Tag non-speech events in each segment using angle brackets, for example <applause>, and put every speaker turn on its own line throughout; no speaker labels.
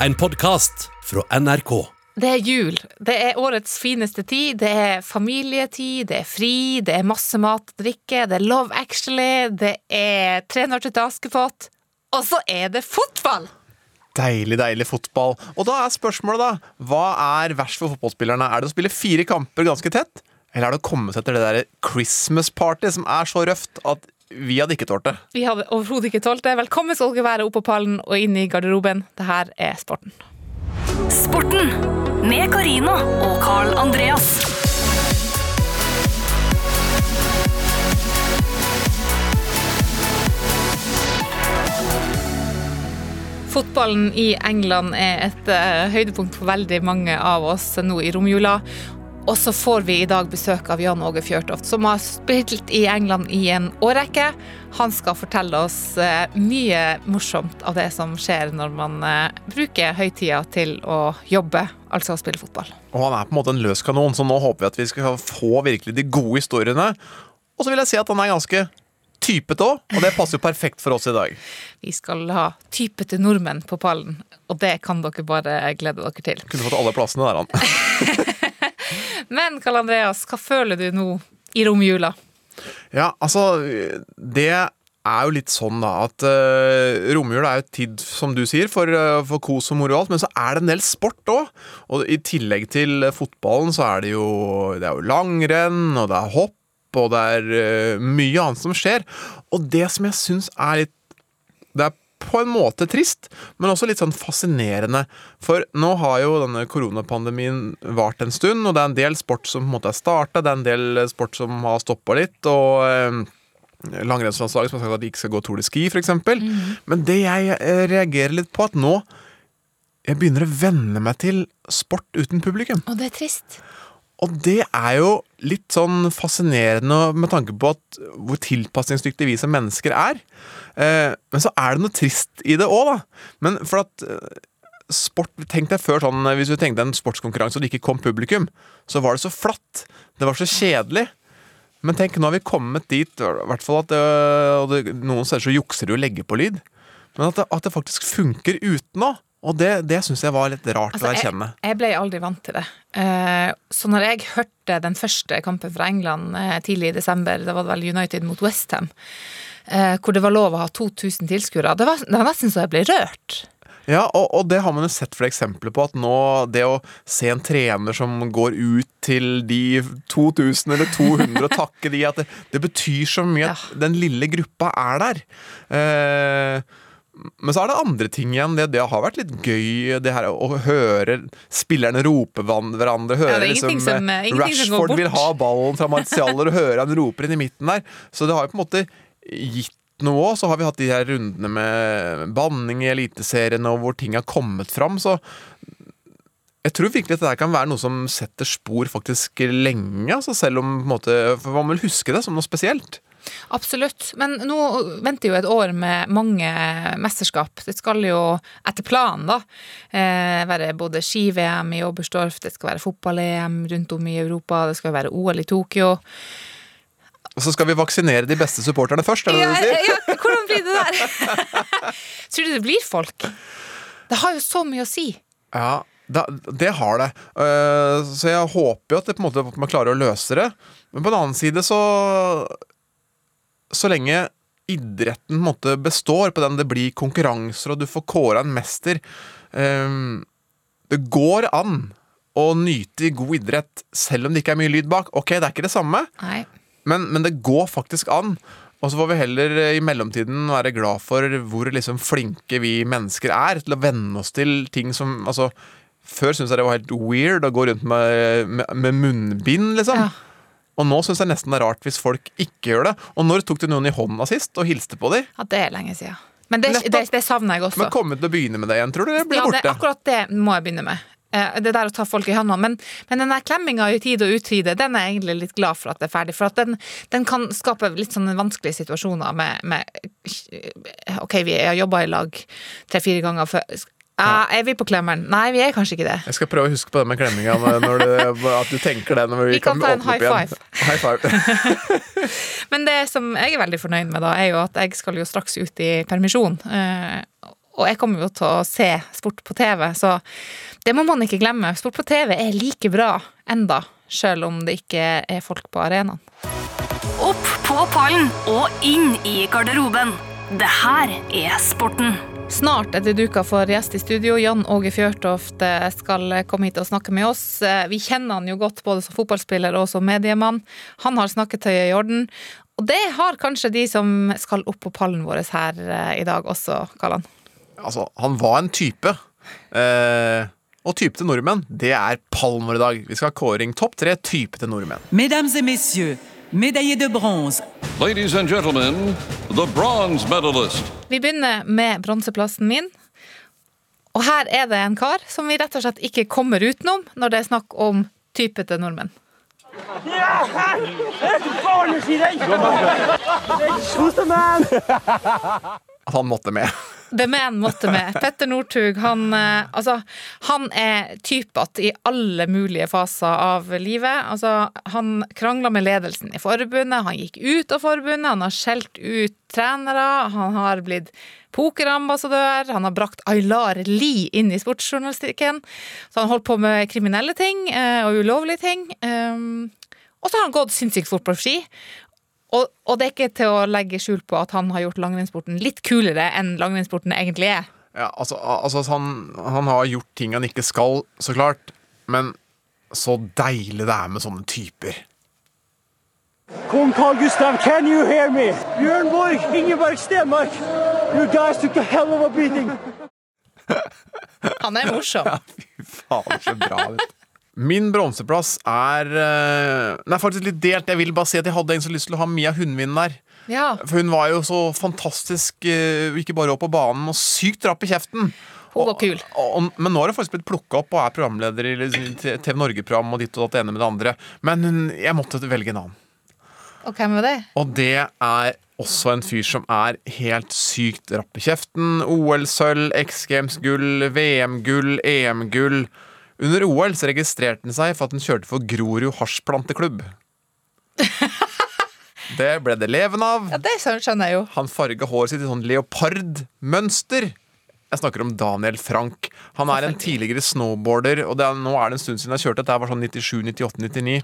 En podkast fra NRK.
Det er jul. Det er årets fineste tid. Det er familietid, det er fri, det er masse mat og drikke, det er Love Actually, det er Tre nøtter til Askepott, og så er det fotball!
Deilig, deilig fotball. Og da er spørsmålet, da. Hva er verst for fotballspillerne? Er det å spille fire kamper ganske tett? Eller er det å komme seg til det der Christmas party som er så røft at vi hadde ikke tålt det?
Vi hadde overhodet ikke tålt det. Velkommen skal dere være opp på pallen og inn i garderoben. Det her er sporten.
Sporten med Carina og Carl Andreas.
Fotballen i England er et eh, høydepunkt for veldig mange av oss nå i romjula. Og så får vi i dag besøk av Jan Åge Fjørtoft, som har spilt i England i en årrekke. Han skal fortelle oss eh, mye morsomt av det som skjer når man eh, bruker høytida til å jobbe, altså å spille fotball.
Og han er på en måte en løs kanon, så nå håper vi at vi skal få virkelig de gode historiene. Og så vil jeg si at han er ganske typete òg, og det passer jo perfekt for oss i dag.
Vi skal ha typete nordmenn på pallen, og det kan dere bare glede dere til.
Kunne fått alle plassene der, han. <laughs>
Men Karl Andreas, hva føler du nå i romjula?
Ja, altså Det er jo litt sånn da at uh, romjula er jo tid, som du sier, for, uh, for kos og moro og alt, men så er det en del sport òg. Og i tillegg til fotballen så er det jo, det er jo langrenn, og det er hopp, og det er uh, mye annet som skjer. Og det som jeg syns er litt Det er på en måte trist, men også litt sånn fascinerende. For nå har jo denne koronapandemien vart en stund, og det er en del sport som på en måte er starta, det er en del sport som har stoppa litt. og... Eh, Langrennslandslaget som har sagt at de ikke skal gå Tour de Ski, f.eks. Mm. Men det jeg eh, reagerer litt på, at nå jeg begynner å venne meg til sport uten publikum.
Og det er trist.
Og det er jo litt sånn fascinerende med tanke på at hvor tilpasningsdyktige vi som mennesker er. Eh, men så er det noe trist i det òg, da. Men for at eh, sport Tenk deg før sånn Hvis du tenkte en sportskonkurranse og det ikke kom publikum, så var det så flatt. Det var så kjedelig. Men tenk, nå har vi kommet dit, i hvert fall at det, og det, noen steder så jukser de og legger på lyd. Men at det, at det faktisk funker uten òg. Og det, det syns jeg var litt rart
Altså,
å erkjenne.
Jeg, jeg ble aldri vant til det. Eh, så når jeg hørte den første kampen fra England eh, tidlig i desember, det var vel United mot Westham, eh, hvor det var lov å ha 2000 tilskuere, det, var- det var nesten så jeg ble rørt.
Ja, og, og det har man jo sett flere eksempler på. At nå det å se en trener som går ut til de 2000 eller 200 og takke de, at det, det betyr så mye at den lille gruppa er der. Eh, men så er det andre ting igjen. Det, det har vært litt gøy, det her å høre spillerne rope hverandre. Høre
Ja,
liksom,
som-
eh, Rashford vil ha ballen fra Martialer, og høre han roper inn i midten der. Så det har jo på en måte gitt noe òg. Så har vi hatt de her rundene med banning i eliteseriene, og hvor ting har kommet fram. Så jeg tror virkelig at det kan være noe som setter spor faktisk lenge. Altså selv om på en måte, For man vil huske det som noe spesielt.
Absolutt. Men nå venter jo et år med mange mesterskap. Det skal jo, etter planen, da, eh, være både ski-VM i Oberstdorf, det skal være fotball-EM rundt om i Europa, det skal være OL i Tokyo.
Og så skal vi vaksinere de beste supporterne først, er det
Ja,
det du sier?
ja, hvordan blir det der? <laughs> Tror du det blir folk? Det har jo så mye å si.
Ja, det, det har det. Eh, så jeg håper jo at, det på en måte, at man klarer å løse det. Men på den annen side så Så lenge idretten måte består på den det blir konkurranser, og du får kåra en mester eh, Det går an å nyte god idrett selv om det ikke er mye lyd bak. Ok, det er ikke det samme,
Nei.
Men, men det går faktisk an. Og så får vi heller eh, i mellomtiden være glad for hvor liksom flinke vi mennesker er til å venne oss til ting som Altså, før syntes jeg det var helt weird å gå rundt med, med, med munnbind, liksom.
Ja.
Og nå syns jeg nesten det er rart hvis folk ikke gjør det. Og når tok du noen i hånda sist og hilste på dem?
Ja, det er lenge siden. Men det, det, det savner jeg også.
Men kommer du til å begynne med det igjen, tror du? Det blir
ja, det,
borte.
akkurat det må jeg begynne med. Eh, Det der å ta folk i hånda. Men, men den der klemminga i tid og utide, den er jeg egentlig litt glad for at det er ferdig. For at den, den kan skape litt sånne vanskelige situasjoner med, med OK, vi har jobba i lag tre-fire ganger før. Ja, er vi på klemmeren? Nei, vi er kanskje ikke det.
Jeg skal prøve å huske på det med klemminga, <laughs> at du tenker det. Når vi,
Vi kan ta en high
five. High five. <laughs>
Men det som jeg er veldig fornøyd med, da, er jo at jeg skal jo straks ut i permisjon. Og jeg kommer jo til å se sport på TV, så det må man ikke glemme. Sport på TV er like bra enda, selv om det ikke er folk på arenaen.
Opp på pallen og inn i garderoben. Det her er sporten.
Snart er det duka for gjest i studio. Jan Åge Fjørtoft eh, skal komme hit og snakke med oss. Eh, Vi kjenner han jo godt både som fotballspiller og som mediemann. Han har snakketøyet i orden. Og det har kanskje de som skal opp på pallen vår her eh, i dag også, Kallan.
Altså, han var en type. Eh, og type til nordmenn, det er Palmer i dag. Vi skal ha kåring topp tre type til nordmenn.
Mesdames et messieurs, médaillés de bronze,
Ladies and gentlemen, the bronze medalist.
Vi begynner med bronseplassen min. Og her er det en kar som vi rett og slett ikke kommer utenom når det er snakk om type til nordmenn.
At han måtte med.
The Man måtte med. Petter Northug, han, eh, altså, han er typete i alle mulige faser av livet. Altså, han krangla med ledelsen i forbundet, han gikk ut av forbundet, han har skjelt ut trenere, han har blitt pokerambassadør, han har brakt Aylar Lie inn i sportsjournalistikken. Så han holdt på med kriminelle ting eh, og ulovlige ting. Um, og så har han gått sinnssykt fort på ski. Og, og det er ikke til å legge skjul på at han har gjort langrennssporten litt kulere enn langrennssporten egentlig er.
Ja, altså, altså han, han har gjort ting han ikke skal, så klart. Men så deilig det er med sånne typer.
Kong Carl Gustav, can you hear me? Bjørn Borg, Ingeborg Stenmark. You guys took a hell of a beating.
Han er morsom. <laughs>
Ja, fy Faen, så bra ut. Min bronseplass er Nei, Den er faktisk litt delt. Jeg vil bare si at jeg hadde en så lyst til å ha Mia Hundvin der.
Ja.
For hun var jo så fantastisk, eh, ikke bare opp på banen, og sykt rapp i kjeften.
Hun var kul.
Og, og, men nå har hun faktisk blitt plukka opp og er programleder i TV Norge-program og ditt og datt ene med det andre. Men hun, jeg måtte velge en annen.
Og hvem er det?
Og det er også en fyr som er helt sykt rapp i kjeften. OL-sølv, X Games-gull, VM-gull, EM-gull. Under OL så registrerte han seg for at han kjørte for Grorud hasjplanteklubb. <laughs> Det ble det leven av.
Ja, Det skjønner jeg jo.
Han farga håret sitt i sånn leopardmønster. Jeg snakker om Daniel Frank. Han er en tidligere snowboarder, og det er, nå er det en stund siden jeg kjørte. Dette var sånn 97, 98, 99.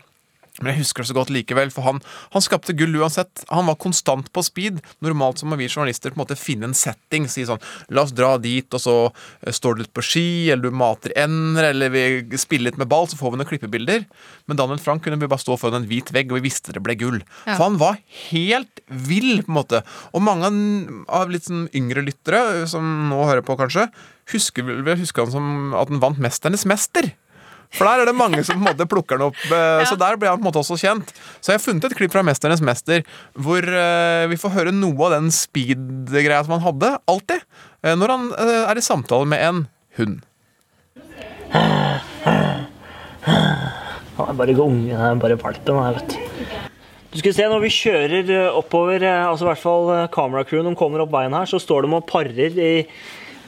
Men jeg husker det så godt likevel, for han, han skapte gull uansett. Han var konstant på speed. Normalt så må vi journalister på en måte finne en setting. Si sånn La oss dra dit, og så eh, står du litt på ski, eller du mater ender, eller vi spiller litt med ball, så får vi noen klippebilder. Men Daniel Frank kunne vi bare stå foran en hvit vegg, og vi visste det ble gull.
Ja.
For han var helt vill, på en måte. Og mange av litt sånn yngre lyttere, som nå hører på, kanskje, husker, husker han som at han vant Mesternes mester. For der er det mange som på en måte plukker den opp. eh, <laughs> Så der ble han på en måte også kjent. Så jeg har funnet et klipp fra 'Mesternes mester' hvor eh, vi får høre noe av den speed-greia som han hadde. Alltid. eh, når han er i samtale med en hund.
Han er bare unge, han er bare valpen her, vet du. Du skal se, Når vi kjører oppover, altså i hvert fall kameracrewen de kommer opp veien her, så står de og parer i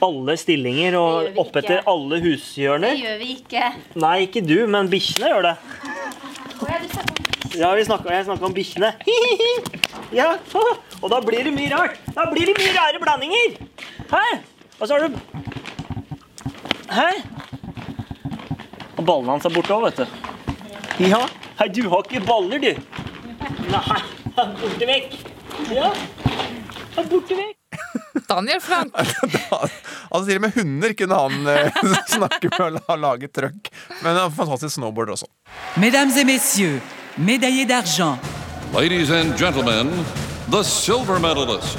alle stillinger og oppetter alle hushjørner.
Det gjør vi ikke.
Nei, ikke du, men bikkjene gjør det.
Ja,
vi snakker, jeg snakker om bikkjene. <laughs> ja, <laughs> og da blir det mye rart. Da blir det mye rare blandinger. Hæ? Og så har du Hæ? Og ballene hans er borte òg, vet du. Ja. Hei, du har ikke baller, du. Nei, <laughs> han er borte vekk. Ja, han er borte vekk.
Daniel Frank.
Altså Til og med hunder kunne han eh, <laughs> snakke med og la- lage trøkk. Men han en fantastisk snowboarder også.
mesdames et messieurs, médaillés d'argent,
Ladies and gentlemen, the silver medalist.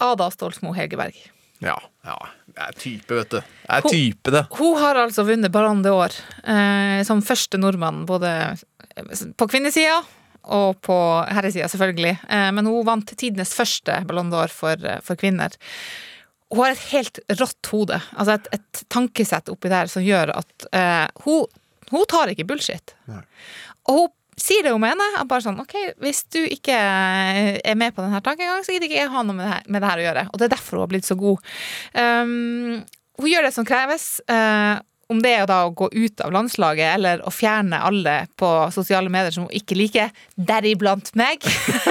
Ada Stolsmo Hegerberg.
Ja, ja. Det er type, vet du. Det er type, det.
Hun har altså vunnet Ballon År eh, som første nordmann, både på kvinnesida og på herresida, selvfølgelig. Eh, men hun vant tidenes første Ballon d'Or for, eh, for kvinner. Hun har et helt rått hode, altså et, et tankesett oppi der som gjør at uh, hun, hun tar ikke bullshit. Og hun sier det hun mener. Bare sånn, ok, Hvis du ikke er med på denne tankegangen, så gidder ikke jeg ha noe med det, her, med det her å gjøre. Og det er derfor hun har blitt så god. Um, hun gjør det som kreves. eh, om det er da å gå ut av landslaget eller å fjerne alle på sosiale medier som hun ikke liker, deriblant meg.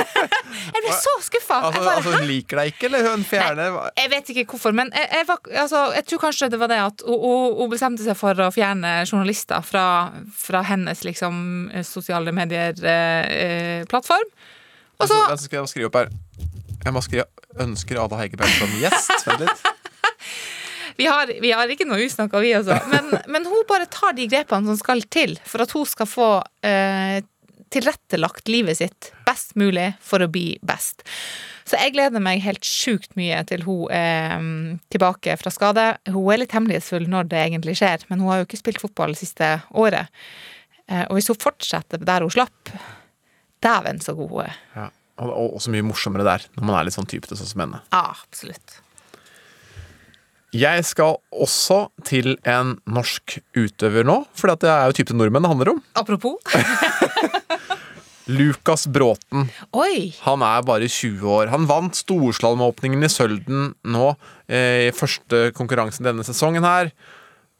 <laughs> jeg ble så skuffa!
Altså, altså Hun liker deg ikke, eller hun fjerner Nei,
Jeg vet ikke hvorfor, men jeg, jeg, var, altså, jeg tror kanskje det var det at hun, hun- bestemte seg for å fjerne journalister fra, fra hennes liksom, sosiale medier-plattform. Og så
Vent, så skal jeg skrive opp her. Jeg må skrive 'ønsker Ada Hegerberg som gjest'. Vent litt.
Vi har, vi har ikke noe usnakka, vi også. Men, men hun bare tar de grepene som skal til for at hun skal få eh, tilrettelagt livet sitt best mulig for å bli best. Så jeg gleder meg helt sjukt mye til hun er mm, tilbake fra skade. Hun er litt hemmelighetsfull når det egentlig skjer, men hun har jo ikke spilt fotball det siste året. Eh, og hvis hun fortsetter der hun slapp, dæven så god hun er.
Ja. Og så mye morsommere der, når man er litt sånn typete sånn som henne.
Ja, absolutt.
Jeg skal også til en norsk utøver nå, for det er jo typen nordmenn det handler om.
Apropos. <laughs>
Lukas Bråten.
Oi!
Han er bare 20 år. Han vant storslalåmåpningen i Sølden nå eh, i første konkurransen denne sesongen her.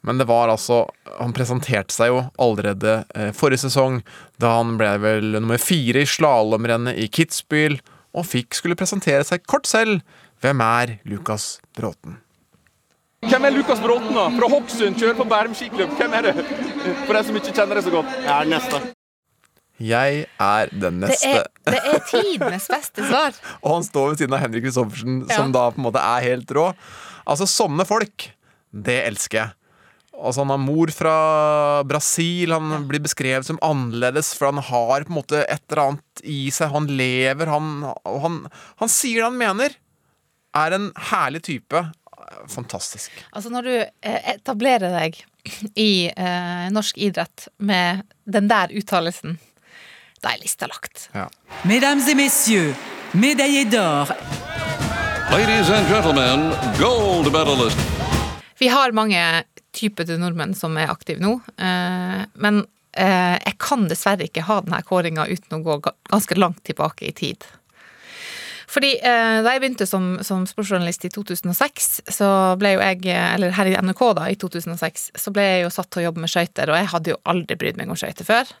Men det var altså Han presenterte seg jo allerede eh, forrige sesong, da han ble vel nummer fire i slalåmrennet i Kitzbühel, og fikk skulle presentere seg kort selv. Hvem er Lukas Bråten?
Hvem er Lukas Bråten, da? Fra Hokksund, kjører på Bærum skiklubb. Hvem er du? For de som ikke kjenner det så godt. Jeg er den neste.
Jeg er den
Det
neste.
er, det er tidenes beste svar. <laughs>
Og han står ved siden av Henrik Kristoffersen, som da på en måte er helt rå. Altså, sånne folk, det elsker jeg. Altså, han har mor fra Brasil, han blir beskrevet som annerledes, for han har på en måte et eller annet i seg. Han lever, han, han, han sier det han mener. Er en herlig type. Fantastisk.
Altså når du eh, etablerer deg i eh, norsk idrett med den der uttalelsen, da er lista lagt.
Mesdames et messieurs, médaillé d'or,
Ladies and gentlemen, gold medalist.
Vi har mange typer til nordmenn som er aktive nå, eh, men eh, jeg kan dessverre ikke ha denne kåringa uten å gå ganske langt tilbake i tid. Fordi eh, da jeg begynte som, som sportsjournalist i 2006, så ble jo jeg, eh, eller her i NRK da, i 2006, så ble jeg jo satt til å jobbe med skøyter, og jeg hadde jo aldri brydd meg om skøyter før.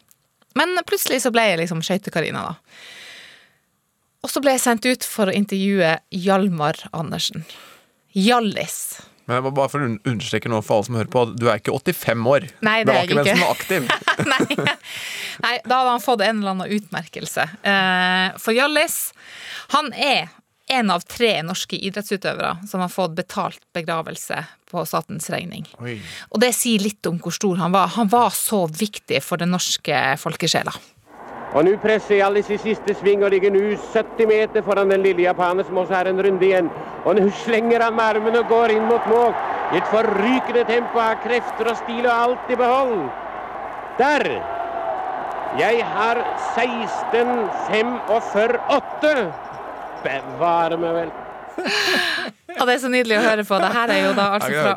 Men plutselig så ble jeg liksom skøyte-Karina, da. Og så ble jeg sendt ut for å intervjue Hjalmar Andersen. Hjallis.
Men jeg må bare for å understreke noe for alle som hører på, at du er ikke 85 år.
Nei, det
det
er
var
jeg
ikke hvem
ikke.
som var aktiv. <laughs>
Nei. Nei, da hadde han fått en eller annen utmerkelse. Eh, For Hjallis, han er en av tre norske idrettsutøvere som har fått betalt begravelse på statens regning.
Oi.
Og det sier litt om hvor stor han var. Han var så viktig for den norske folkesjela.
Og nå presser Hjallis i siste sving og ligger nå 70 meter foran den lille japaner som også har en runde igjen. Og nå slenger han med armene og går inn mot mål. I et forrykende tempo har krefter og stil og alt i behold. Der! Jeg har 16.45,8. Bevare meg vel.
Og det er så nydelig å høre på. Det her er jo da altså fra.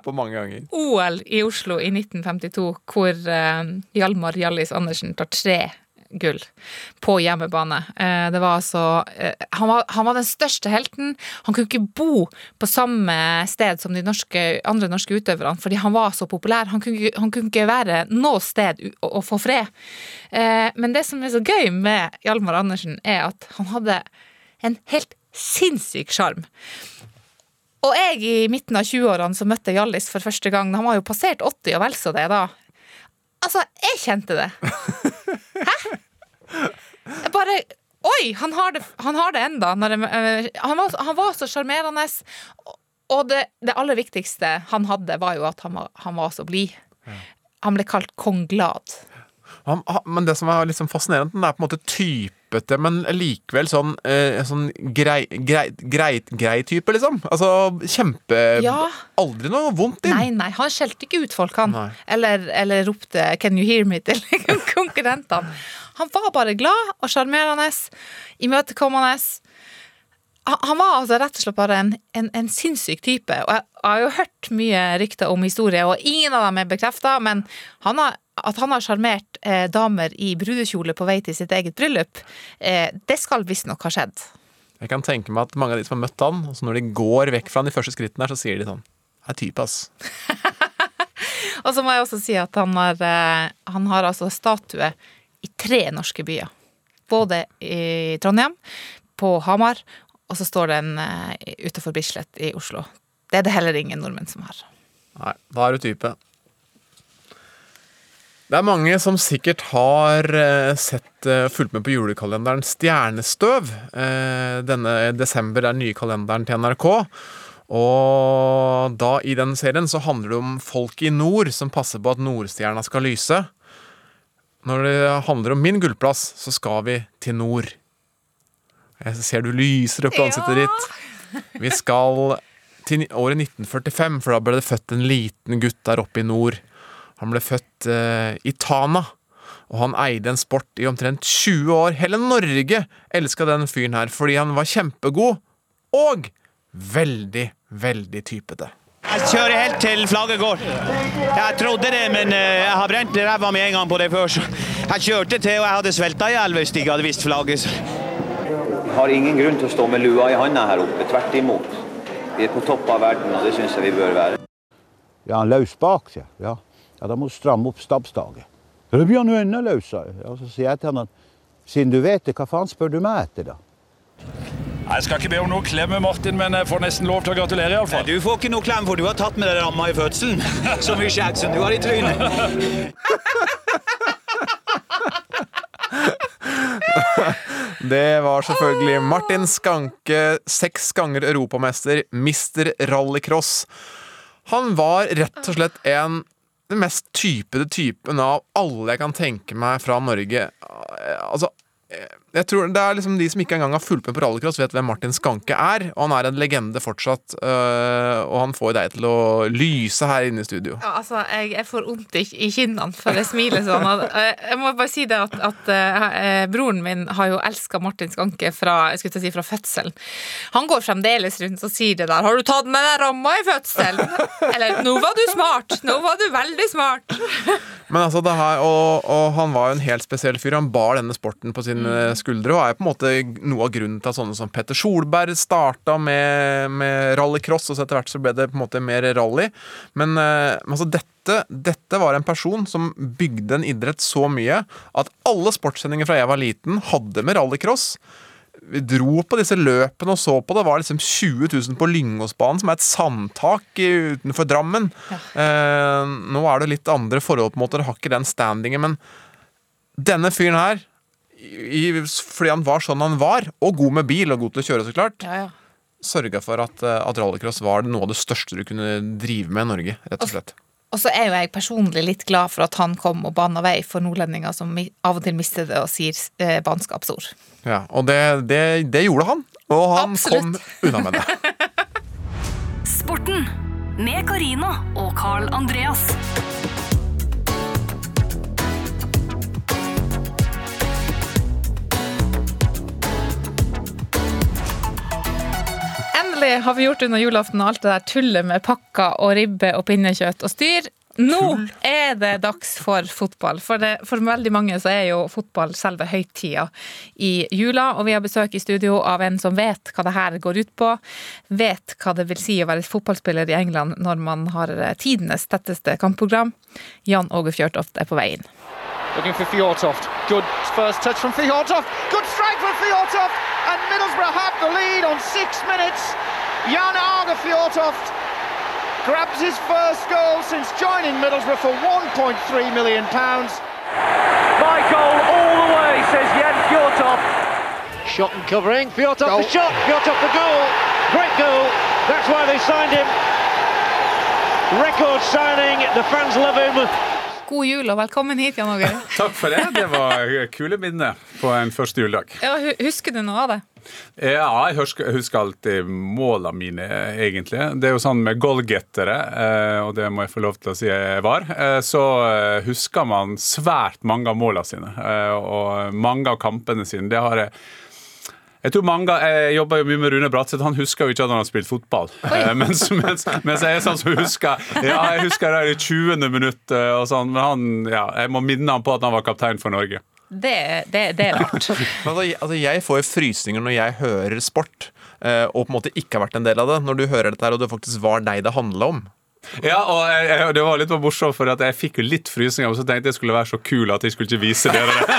OL i Oslo i 1952, hvor uh, Hjalmar Hjallis Andersen tar tre gull på hjemmebane. Eh, det var altså eh, han, var, han var den største helten. Han kunne ikke bo på samme sted som de norske, andre norske utøverne, fordi han var så populær. Han kunne, han kunne ikke være noe sted å, å få fred. Eh, men det som er så gøy med Hjalmar Andersen, er at han hadde en helt sinnssyk sjarm. Og jeg i midten av 20-årene som møtte Hjallis for første gang, han var jo passert 80 og vel så det da. Altså, jeg kjente det. <laughs> Hæ? Bare Oi, han har det, han har det enda. Øh, han, var, han var så sjarmerende. og- det, det aller viktigste han hadde, var jo at han var, han var så blid. Han ble kalt kong Glad.
Men det som er sånn fascinerende, den er på en måte typete, men likevel sånn, eh, sånn grei, grei, grei, grei type, liksom. Altså kjempe
Ja.
Aldri noe vondt inn.
Nei, nei, han skjelte ikke ut folk, han.
Nei.
Eller, eller ropte 'Can you hear me?' <laughs> til konkurrentene. Han var bare glad og sjarmerende, imøtekommende. Han var altså rett og slett bare en, en, en sinnssyk type. Og jeg, jeg har jo hørt mye rykter om historier, og ingen av dem er bekrefta, men han har, at han har sjarmert eh, damer i brudekjole på vei til sitt eget bryllup, eh, det skal visstnok ha skjedd.
Jeg kan tenke meg at mange av de som har møtt han, også når de går vekk fra han de første skrittene her, så sier de sånn Det er type, ass. <laughs>
Og så må jeg også si at han har, eh, han har altså statue i tre norske byer. Både i Trondheim, på Hamar, og så står den uh, utenfor Bislett i Oslo. Det er det heller ingen nordmenn som har.
Nei, da er du type. Det er mange som sikkert har eh, sett eh, fulgt med på julekalenderen Stjernestøv. Eh, denne desember er den nye kalenderen til NRK. Og da i den serien så handler det om folk i nord som passer på at Nordstjerna skal lyse. Når det handler om min gullplass, så skal vi til nord. Jeg ser du lyser opp i ansiktet ditt. Vi skal til året 1945, for da ble det født en liten gutt der oppe i nord. Han ble født eh, i Tana, og han eide en sport i omtrent 20 år. Hele Norge elska den fyren her fordi han var kjempegod og veldig, veldig typete.
Jeg kjører helt til flagget går. Jeg trodde det, men eh, jeg har brent ræva mi en gang på det før. Så jeg kjørte til, og jeg hadde svelta i hjel hvis de ikke hadde visst flagget.
Har ingen grunn til å stå med lua i handa her oppe. Tvert imot. Vi er på topp av verden, og det syns jeg vi bør være.
Ja, løs bak, sier jeg. Ja. Ja, da må du stramme opp stabsdagen. Ja, det blir han jo enda løsere. Ja, så sier jeg til han at siden du vet det, hva faen spør du meg etter, da?
Jeg skal ikke be om noe klem, Martin, men jeg får nesten lov til å gratulere. i alle fall.
Du får ikke noe klem, for du har tatt med deg ramma i fødselen. <laughs> Så mye skjegg som du har i trynet. <laughs>
Det var selvfølgelig Martin Skanke, seks ganger europamester, mister rallycross. Han var rett og slett en den mest typede typen av alle jeg kan tenke meg fra Norge. Altså, jeg tror det er liksom De som ikke engang har fulgt med på rallycross, vet hvem Martin Skanke er. Og han er en legende fortsatt. øh, og han får deg til å lyse her inne i studio.
Ja, altså, jeg, jeg får vondt i, i kinnene for jeg smiler sånn. Og, øh, jeg må bare si det at, at øh, broren min har jo elska Martin Skanke fra, jeg skulle si, fra fødselen. Han går fremdeles rundt og sier det der 'Har du tatt med deg ramma i fødselen?' Eller 'Nå var du smart'. Nå var du veldig smart.
Men altså det her, og, og han var jo en helt spesiell fyr. Han bar denne sporten på sine skuldre og er på en måte noe av grunnen til at sånne som Petter Solberg starta med, med rallycross, og så etter hvert så ble det på en måte mer rally. Men eh, altså dette, dette var en person som bygde en idrett så mye at alle sportssendinger fra jeg var liten, hadde med rallycross. Vi dro på disse løpene og så på det. Det var liksom 20 000 på Lyngåsbanen, som er et sandtak utenfor Drammen. Eh, nå er det litt andre forhold, på en måte. Det har ikke den standingen. Men denne fyren her, i, fordi han var sånn han var, og god med bil og god til å kjøre, så klart,
Ja, ja.
sørga for at, eh, at rallycross var noe av det største du kunne drive med i Norge, rett og slett.
Og så er jo jeg personlig litt glad for at han kom og bana vei for nordlendinger som av og til mister det og sier eh, bannskapsord.
Ja, og det, det, det gjorde han, og han
Absolutt.
kom <laughs> unna med det.
Sporten med Karina og Carl Andreas.
Endelig har vi gjort under julaften og alt det der tullet med pakker og ribbe og pinnekjøtt og styr. Nå er det dags for fotball. For, det, for veldig mange så er jo fotball selve høytida i jula. Og vi har besøk i studio av en som vet hva det her går ut på. Vet hva det vil si å være fotballspiller i England når man har tidenes tetteste kampprogram. Jan Åge Fjørtoft er på vei inn.
Looking for Fjortoft. Good first touch from Fjortoft. Good strike from Fjortoft. And Middlesbrough have the lead on six minutes. Jan Arge grabs his first goal since joining Middlesbrough for 1.3 million pounds.
My goal all the way, says Jan Fjortoft.
Shot and covering. Fjortoft
Goal.
the shot. Fjortoft the goal. Great goal. That's why they signed him. Record signing. The fans love him.
God jul og velkommen hit, Jan Åge. <laughs>
Takk for det. Det var kule minner på en første juledag.
Ja, husker du noe av det?
Ja, jeg husker, alltid målene mine, egentlig. Det er jo sånn med goalgettere, eh, og det må jeg få lov til å si jeg var, eh, så eh, husker man svært mange av målene sine. Og mange av kampene sine. Det har jeg jeg tror mange, jeg jobber jo mye med Rune Bratseth. Han husker jo ikke at han har spilt fotball. Eh, Mens, mens, mens jeg er sånn som husker Ja, jeg husker det i 20. minutt eh, og sånn, men han, ja, jeg må minne han på at han var kaptein for Norge.
Det, det, det er rart. <laughs>
Men altså, jeg- altså, jeg får jo frysninger når jeg hører sport, eh, og på en måte ikke har vært en del av det. Når du hører dette her, og det faktisk var deg det handla om.
Ja, og jeg, jeg, det var litt morsomt, for at jeg fikk jo litt frysninger, og så tenkte jeg skulle være så kul at jeg skulle ikke vise dere det. <laughs>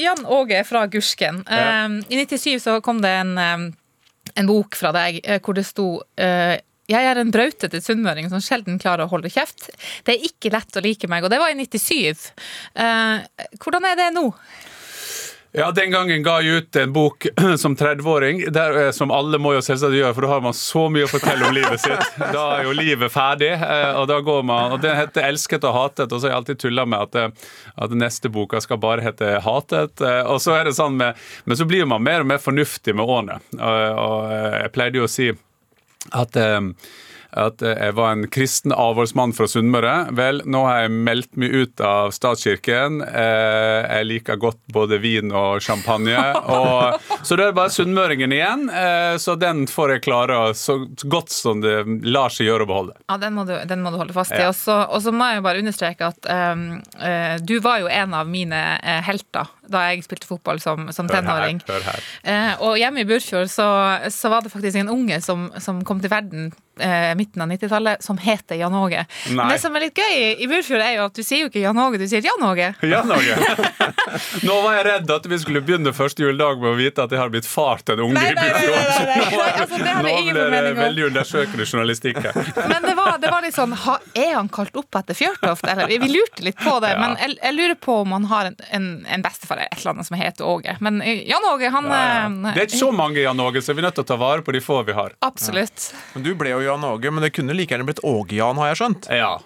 Jan Åge fra Gursken.
Ja.
Eh, I 97 så kom det en, eh, en bok fra deg eh, hvor det sto eh, jeg er en brautete sunnmøring som sjelden klarer å holde kjeft. Det er ikke lett å like meg, og det var i 97. Eh, hvordan er det nå?
Ja, Den gangen ga jeg ut en bok <clears throat> som 30-åring, eh, som alle må jo selvsagt gjøre, for da har man så mye å fortelle om livet sitt. <laughs> Da er jo livet ferdig, eh, og da går man og Den heter 'Elsket og hatet', og så har jeg alltid tulla med at, eh, at neste boka skal bare hete 'Hatet'. Og så er det sånn med, Men så blir man mer og mer fornuftig med årene. Og, og jeg pleide jo å si at at jeg var en kristen avholdsmann fra Sunnmøre. Vel, nå har jeg meldt meg ut av statskirken. Eh, Jeg liker godt både vin og champagne. <laughs> Og, så det er bare sunnmøringen igjen. eh, Så den får jeg klare så godt som det lar seg gjøre å beholde.
Ja, den må du, den må du holde fast i.
Ja.
Og så- må jeg bare understreke at um, du var jo en av mine helter da jeg spilte fotball som, som
Hør her,
tenåring.
hør her.
Eh, og hjemme i Burfjord så, så var det faktisk en unge som, som kom til verden eh, midten av 90-tallet, som heter Jan Åge. Men det som er litt gøy i, Burfjord, er jo at du sier jo ikke Jan Åge, du sier Jan Åge. <laughs>
Jan Åge. Nå var jeg redd at vi skulle begynne første juledag med å vite at jeg har blitt far til en unge
Nei,
i
nei, nei.
Burfjord.
Altså,
Nå ble det veldig undersøkende journalistikk her.
Men det var, det var litt sånn ha, Er han kalt opp etter Fjørtoft? Eller, vi, vi lurte litt på det.
Ja.
Men jeg, jeg lurer på om han har en, en, en bestefar eller et eller annet som heter Åge. Men eh, Jan Åge, han
Ja, ja.
eh,
Det er ikke så mange Jan Åge, så vi er nødt til å ta vare på de få vi har.
Absolutt.
Men Du ble jo Jan Åge, men det kunne like gjerne blitt Åge-Jan, har jeg skjønt.
Ja.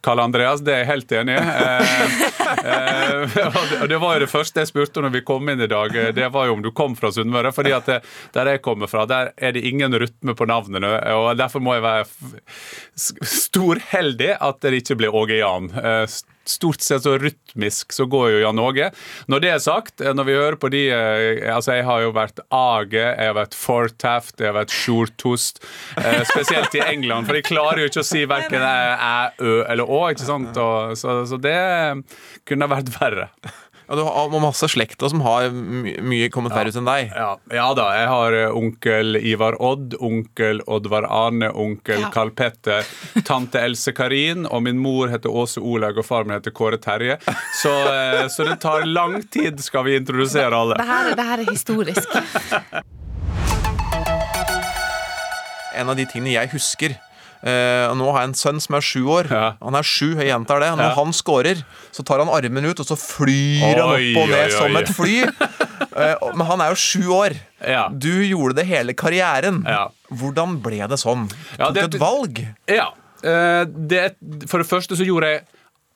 Karl Andreas, det er jeg helt enig i. Eh, eh, og det- var jo det første jeg spurte når vi kom inn i dag. eh, Det var jo om du kom fra Sunnmøre. fordi at det, der jeg kommer fra, der er det ingen rytme på navnene. og Derfor må jeg være storheldig at det ikke blir Åge Jan. Eh, Stort sett så rytmisk så går jo Jan Åge. Når det er sagt, eh, når vi hører på de eh, Altså, jeg har jo vært Age, jeg har vært Fortaft, jeg har vært Sjortost. eh, Spesielt i England, for de klarer jo ikke å si verken æ, ø eller å. ikke sant? Og, så, så det kunne vært verre.
Og du har masse slekter som har my mye kommet verre ut enn deg.
Ja, ja da, jeg har eh, onkel Ivar Odd, onkel Oddvar Arne, onkel
Ja.
Karl Petter, tante Else Karin, og min mor heter Åse Olaug, og far min heter Kåre Terje. Så, eh, så det tar lang tid, skal vi introdusere alle.
Det her, det her er historisk.
En av de tingene jeg husker eh, og Nå har jeg en sønn som er sju år. Han er sju, jeg gjentar det. Når
Ja.
han scorer, så tar han armen ut, og så flyr han
Oi,
opp og ned
oi, oi.
som et fly. <laughs> Eh, Men han er jo sju år. Du gjorde det hele karrieren. Hvordan ble det sånn?
Ja,
Tok
det-
du et valg?
Ja. eh, Det, for det første så gjorde jeg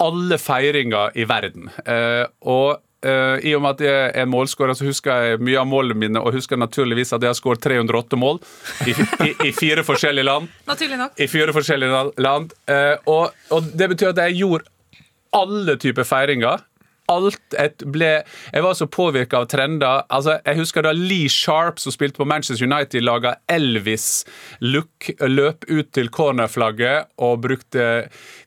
alle feiringer i verden. Eh, og eh, i og med at jeg er målskårer, så husker jeg mye av målene mine, og husker naturligvis at jeg har skåret 308 mål i, i, i fire forskjellige land. <laughs>
Naturlig nok.
I fire forskjellige land. Uh, og, og det betyr at jeg gjorde alle typer feiringer. Alt et ble Jeg var så påvirka av trender. Altså, jeg husker da Lee Sharp, som spilte på Manchester United, laga Elvis-look. Løp ut til cornerflagget og brukte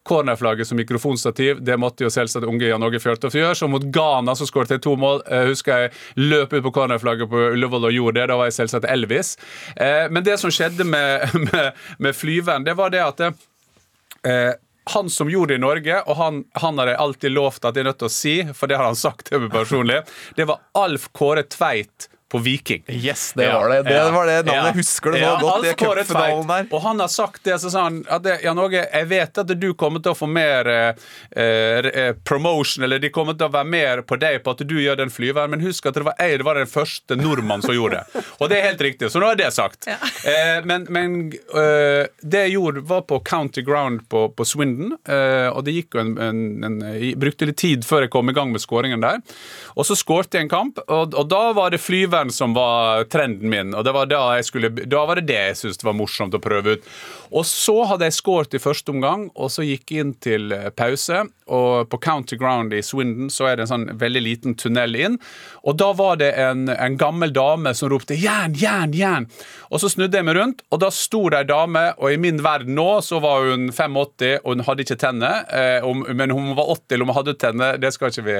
cornerflagget som mikrofonstativ. Det måtte jo selvsagt unge Jan Åge Fjørtoft gjøre. Så mot Ghana som skåret to mål. Jeg husker jeg løp ut på cornerflagget på Ullevål og gjorde det. Da var jeg selvsagt Elvis. Eh, Men det som skjedde med, <laughs> med, med flyveren, det var det at det, Eh, han som gjorde det i Norge, og han, han har jeg alltid lovt at jeg er nødt til å si, for det har han sagt til meg personlig, det var Alf Kåre Tveit på Viking.
Yes, det var det. Det var det navnet. Jeg husker det så godt, det cupfinalen
der. Og han har sagt det, så sa han at det, Jan Åge, jeg vet at du kommer til å få mer eh, eh, promotion, eller de kommer til å være mer på deg på at du gjør den flyveren, men husk at det var jeg det var den første nordmann som gjorde det. <laughs> Og det er helt riktig, så nå er det sagt. <laughs> Eh, men men eh, det jeg gjorde, var på County Ground på, på Swindon, eh, og det gikk jo en, en, en Jeg brukte litt tid før jeg kom i gang med skåringen der. Og så skårte jeg en kamp, og, og da var det flyveren som var trenden min. Og var da, skulle, da var det det jeg syntes var morsomt å prøve ut. Og så hadde jeg skåret i første omgang, og så gikk jeg inn til eh, pause. Og på County Ground i Swindon så er det en sånn veldig liten tunnel inn. Og da var det en, en gammel dame som ropte 'jern, jern, jern'. Og så snudde jeg meg rundt, og da sto det ei dame, og i min verden nå så var hun 85, og hun hadde ikke tenner. Eh, om, men om hun var 80 eller om hun hadde tenner, det, skal ikke vi,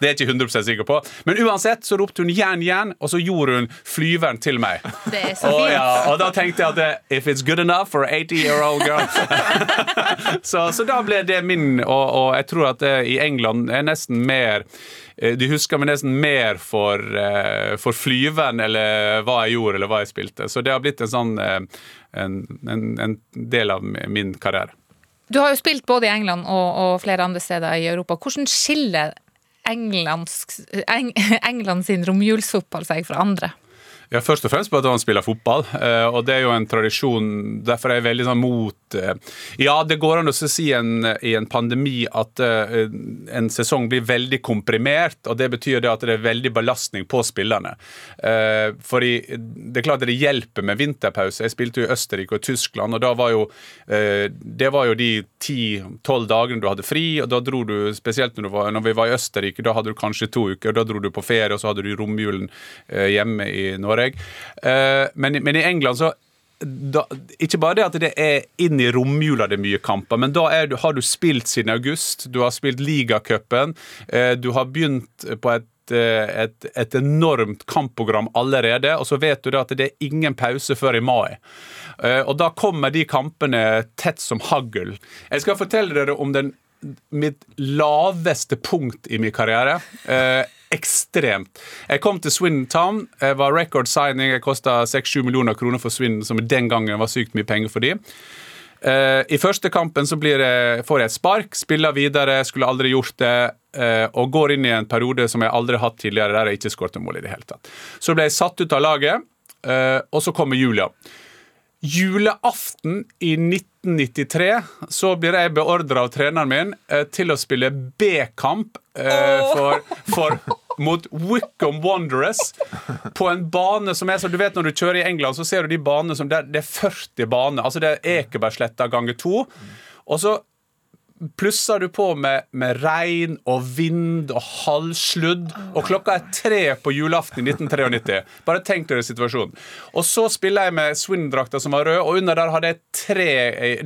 det er jeg ikke 100 sikker på. Men uansett så ropte hun 'jern, jern', og så gjorde hun flyveren til meg.
Det er så fint.
Og, ja, og da tenkte jeg at eh, if it's good enough for 8 80-year-old girl. <laughs> så, så, da ble det min, og, og jeg tror at det, i England er nesten mer eh, du husker meg nesten mer for, eh, for flyven eller hva jeg gjorde eller hva jeg spilte. Så det har blitt en, sånn, eh, en, en, en del av min karriere.
Du har jo spilt både i England og, og flere andre steder i Europa. Hvordan skiller Englands, Eng, <laughs> England sin romjulsfotball seg fra andre?
Ja, Først og fremst på at han spiller fotball, eh, og det er jo en tradisjon. Derfor er jeg veldig sånn mot Ja, det går an å si en, i en pandemi at eh, en sesong blir veldig komprimert, og det betyr det at det er veldig belastning på spillerne. for Fordi det er klart det hjelper med vinterpause. Jeg spilte jo i Østerrike og Tyskland, og da var jo eh, Det var jo de ti-tolv dagene du hadde fri, og da dro du, spesielt når, var, når vi var i Østerrike, da hadde du kanskje to uker, og da dro du på ferie, og så hadde du romjulen eh, hjemme i Norge. Eh, men, men i England så da, ikke bare det at det er inn i romjula det er mye kamper, men da du- har du spilt siden august. Du har spilt ligacupen. Eh, du har begynt på et eh, et, et enormt kampprogram allerede, og så vet du da at det er ingen pause før i mai. Eh, Og da kommer de kampene tett som hagl. Jeg skal fortelle dere om den, mitt laveste punkt i min karriere. Ekstremt. Jeg kom til Swindon Town. Jeg var record signing. Jeg kosta 6-7 millioner kroner for Swindon, som den gangen var sykt mye penger for dem. Eh, I første kampen så det, får jeg et spark, spiller videre, skulle aldri gjort det, eh, og går inn i en periode som jeg aldri har hatt tidligere, der jeg ikke skåret mål i det hele tatt. Så ble jeg satt ut av laget, eh, og så kommer Julia. Julaften i 1993 så blir jeg beordra av treneren min eh, til å spille B-kamp eh, for, for, mot Wickham Wanderers på en bane som er så Du vet når du kjører i England, så ser du de banene som Det, det er 40 baner. Altså det er Ekebergsletta ganger to. Og så plusser du på med, med regn og vind og halvsludd, og klokka er tre på julaften i 1993. Bare tenk dere situasjonen. Og så spiller jeg med Swindon-drakta som var rød, og under der hadde jeg tre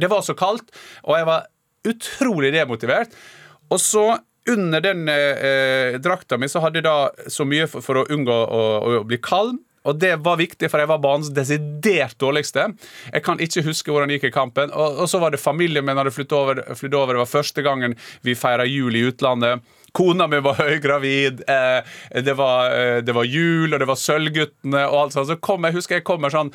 Det var så kaldt, og jeg var utrolig demotivert. Og så under den eh, drakta mi så hadde jeg da så mye for, for å unngå å, å bli kald. Og det var viktig, for jeg var banens desidert dårligste. Jeg kan ikke huske hvordan det gikk i kampen. Og, og så var det familien min hadde flyttet over, flyttet over. Det var første gangen vi feira jul i utlandet. Kona mi var <laughs> høygravid, eh, det, var, eh, det var jul, og det var Sølvguttene og alt sånt. Så kom jeg husker jeg kommer sånn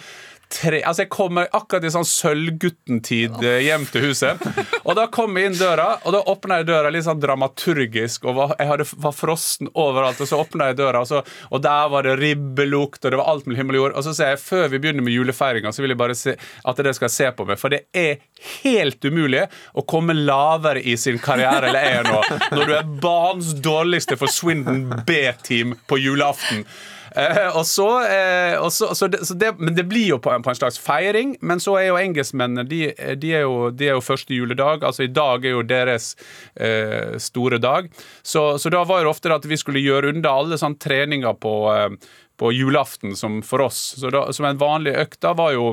tre, altså Jeg kommer akkurat i sånn Sølvgutten-tid eh, hjem til huset. Og da kom jeg inn døra, og da åpna jeg døra litt sånn dramaturgisk. Og var, jeg hadde, var frossen overalt, og så åpna jeg døra, og, så, og der var det ribbelukt, og det var alt mellom himmel og jord. Og så sier jeg før vi begynner med julefeiringa, så vil jeg bare se, at dere skal se på meg. For det er helt umulig å komme lavere i sin karriere eller er nå, når du er banens dårligste for Swindon B-team på julaften. Eh, og så, eh, og så, så, det, så det, Men det blir jo på en, på en slags feiring. Men så er jo engelskmennene de, de, er jo, de er jo første juledag. Altså I dag er jo deres eh, store dag. Så, så da var det ofte at vi skulle gjøre unna alle sånn treninger på eh, på julaften som for oss. Så da, som en vanlig økt da var jo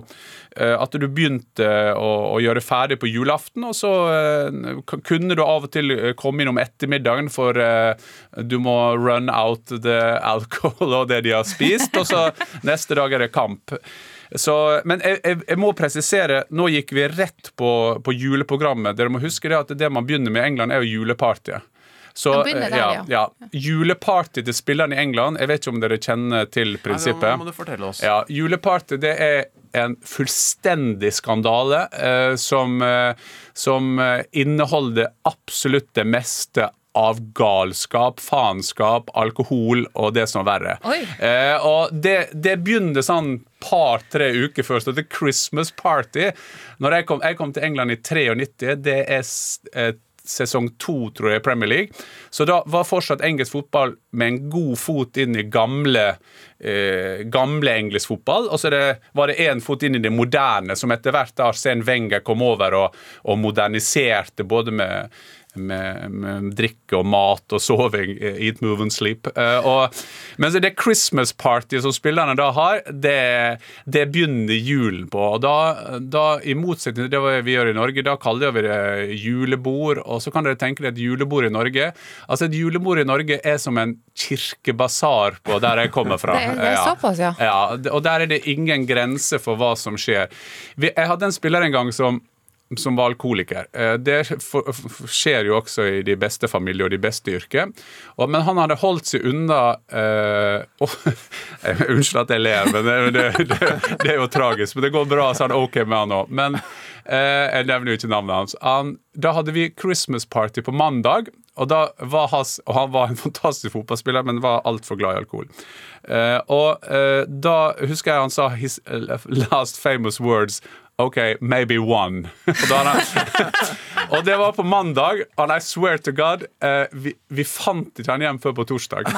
eh, at du begynte å, å gjøre ferdig på julaften, og så eh, kunne du av og til eh, komme innom ettermiddagen, for eh, du må run out the alcohol <laughs> og det de har spist, og så neste dag er det kamp. Så, men jeg, jeg, jeg må presisere, nå gikk vi rett på, på juleprogrammet. Dere må huske det at det man begynner med i England, er jo julepartyet. Så,
der,
ja,
ja.
ja. Juleparty til spillerne i England Jeg vet ikke om dere kjenner til prinsippet.
Nei, nå må du fortelle oss.
Ja, Juleparty det er en fullstendig skandale eh, som, eh, som eh, inneholder absolutt det meste av galskap, faenskap, alkohol og det som er verre. Eh, og det, det begynner sånn par-tre uker før, så det er Christmas party. Når jeg kom, jeg kom til England i 93, det er eh, sesong to, tror jeg, Premier League. Så da var fortsatt engelsk fotball med en god fot inn i gamle, eh, gamle engelsk fotball. Og så det, var det én fot inn i det moderne, som etter hvert Arsen Wenger kom over og, og moderniserte både med med, med drikke og mat og soving. eh, Eat, move and sleep. Uh, og, mens det Christmas party som spillerne da har, det, det begynner julen på. Og da, da, i motsetning til det vi gjør i Norge, da kaller vi det julebord. Og så kan dere tenke dere et julebord i Norge. Altså Et julebord i Norge er som en kirkebasar på der jeg kommer fra.
Det <laughs> det er såpass, ja.
Ja, og der er det ingen grense for hva som skjer. Vi- Jeg hadde en spiller en gang som som var alkoholiker. Eh, Det skjer jo også i de beste familier og de beste yrker. Men han hadde holdt seg unna åh, <laughs> Unnskyld at jeg ler, men det, det, det, er jo tragisk. Men det går bra, så han er OK med han òg. Men eh, jeg nevner jo ikke navnet hans. Han, da hadde vi Christmas party på mandag. Og, var hans, og han var en fantastisk fotballspiller, men var altfor glad i alkohol. Eh, og eh, da husker jeg han sa his last famous words OK, maybe one. og, da <laughs> og det var på mandag, and I swear to God, eh, vi, vi fant ikke han hjem før på torsdag.